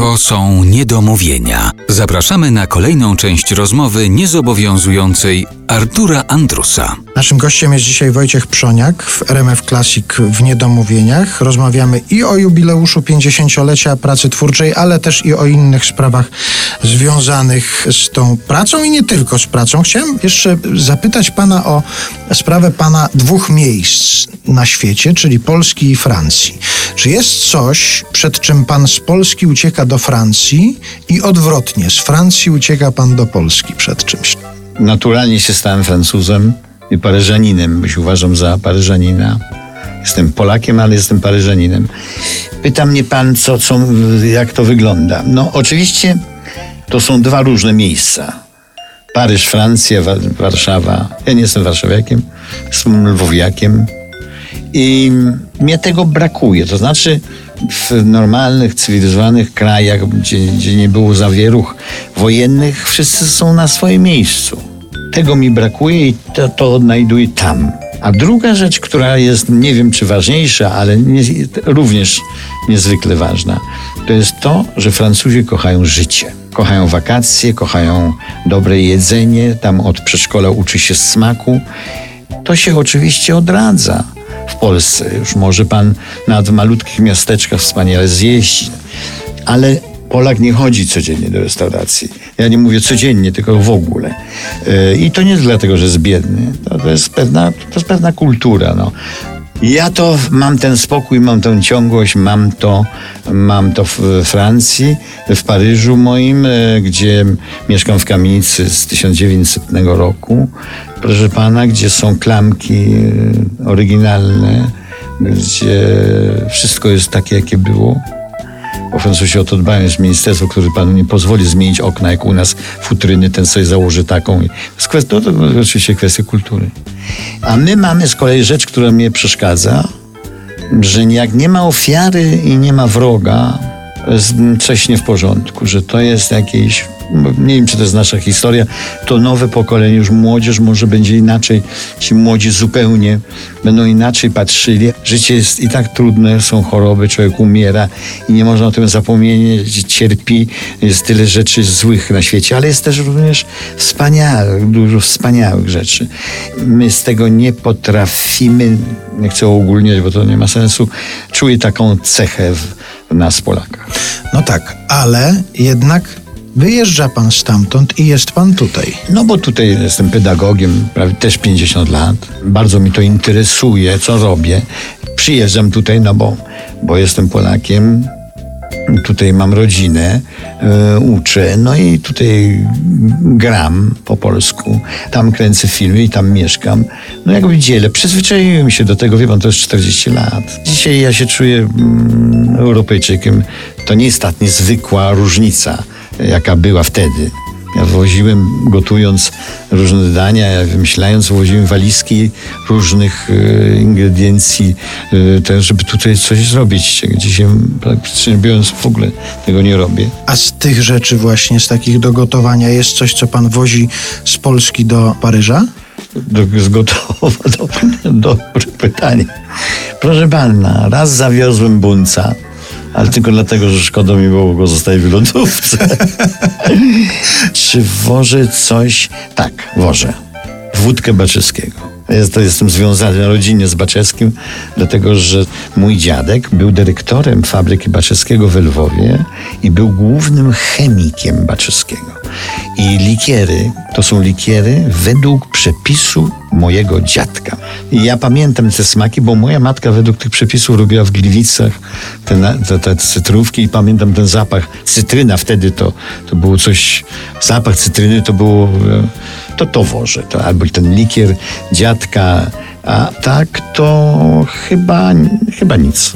To są niedomówienia. Zapraszamy na kolejną część rozmowy niezobowiązującej Artura Andrusa. Naszym gościem jest dzisiaj Wojciech Przoniak w RMF Classic w Niedomówieniach. Rozmawiamy i o jubileuszu 50-lecia pracy twórczej, ale też i o innych sprawach związanych z tą pracą i nie tylko z pracą. Chciałem jeszcze zapytać pana o sprawę pana dwóch miejsc na świecie, czyli Polski i Francji. Czy jest coś, przed czym pan z Polski ucieka do Francji i odwrotnie, z Francji ucieka pan do Polski przed czymś? Naturalnie się stałem Francuzem i Paryżaninem, bo się uważam za Paryżanina. Jestem Polakiem, ale jestem Paryżaninem. Pyta mnie pan, co, co, jak to wygląda. No, oczywiście to są dwa różne miejsca. Paryż, Francja, Wa- Warszawa. Ja nie jestem warszawiakiem, jestem lwowiakiem. I mnie tego brakuje. To znaczy, w normalnych, cywilizowanych krajach, gdzie, gdzie nie było zawieruch wojennych, wszyscy są na swoim miejscu. Tego mi brakuje i to, to odnajduję tam. A druga rzecz, która jest, nie wiem czy ważniejsza, ale nie, również niezwykle ważna, to jest to, że Francuzi kochają życie. Kochają wakacje, kochają dobre jedzenie, tam od przedszkola uczy się smaku. To się oczywiście odradza Polsce. Już może pan nawet w malutkich miasteczkach wspaniale zjeść, ale Polak nie chodzi codziennie do restauracji. Ja nie mówię codziennie, tylko w ogóle. Yy, I to nie jest dlatego, że jest biedny. To, jest, pewna, to jest pewna kultura. No. Ja to mam ten spokój, mam tę ciągłość, mam to, mam to w Francji, w Paryżu moim, e, gdzie mieszkam w kamienicy z 1900 roku. Proszę pana, gdzie są klamki e, oryginalne, gdzie wszystko jest takie, jakie było. Bo Francuzi o to dbają, jest ministerstwo, które panu nie pozwoli zmienić okna, jak u nas futryny, ten sobie założy taką. To, jest kwestia, to, to oczywiście kwestia kultury. A my mamy z kolei rzecz, która mnie przeszkadza, że jak nie ma ofiary i nie ma wroga, to coś nie w porządku, że to jest jakieś, nie wiem czy to jest nasza historia, to nowe pokolenie, już młodzież może będzie inaczej, ci młodzi zupełnie będą inaczej patrzyli. Życie jest i tak trudne, są choroby, człowiek umiera i nie można o tym zapomnieć, cierpi, jest tyle rzeczy złych na świecie, ale jest też również wspaniałych, dużo wspaniałych rzeczy. My z tego nie potrafimy, nie chcę ogólniać, bo to nie ma sensu, czuję taką cechę w, nas, Polakach. No tak, ale jednak wyjeżdża pan stamtąd i jest pan tutaj. No bo tutaj jestem pedagogiem, prawie też 50 lat. Bardzo mi to interesuje, co robię. Przyjeżdżam tutaj, no bo, bo jestem Polakiem. Tutaj mam rodzinę, e, uczę, no i tutaj gram po polsku. Tam kręcę filmy i tam mieszkam. No jakby dzielę. Przyzwyczaiłem się do tego, wie pan, to jest 40 lat. Dzisiaj ja się czuję mm, Europejczykiem. To nie jest ta niezwykła różnica, jaka była wtedy. Ja woziłem, gotując różne dania, ja wymyślając, woziłem walizki różnych e, ingrediencji, e, też, żeby tutaj coś zrobić. Dzisiaj praktycznie biorąc w ogóle tego nie robię. A z tych rzeczy właśnie, z takich do gotowania, jest coś, co pan wozi z Polski do Paryża? Do, zgotowa, dobre, dobre pytanie. Proszę pana, raz zawiozłem bunca, ale tylko dlatego, że szkoda mi było go zostawić w lodówce. Czy wożę coś? Tak, wożę. Wódkę Baczyskiego. To jestem związany rodzinnie z Baczewskim, dlatego że mój dziadek był dyrektorem fabryki Baczewskiego w Lwowie i był głównym chemikiem Baczewskiego. I likiery to są likiery według przepisu mojego dziadka. I ja pamiętam te smaki, bo moja matka według tych przepisów robiła w Gliwicach te, te, te cytrówki i pamiętam ten zapach. Cytryna wtedy to, to było coś, zapach cytryny to było, e, to to wożę. To, albo ten likier dziadka, a tak to chyba, chyba nic.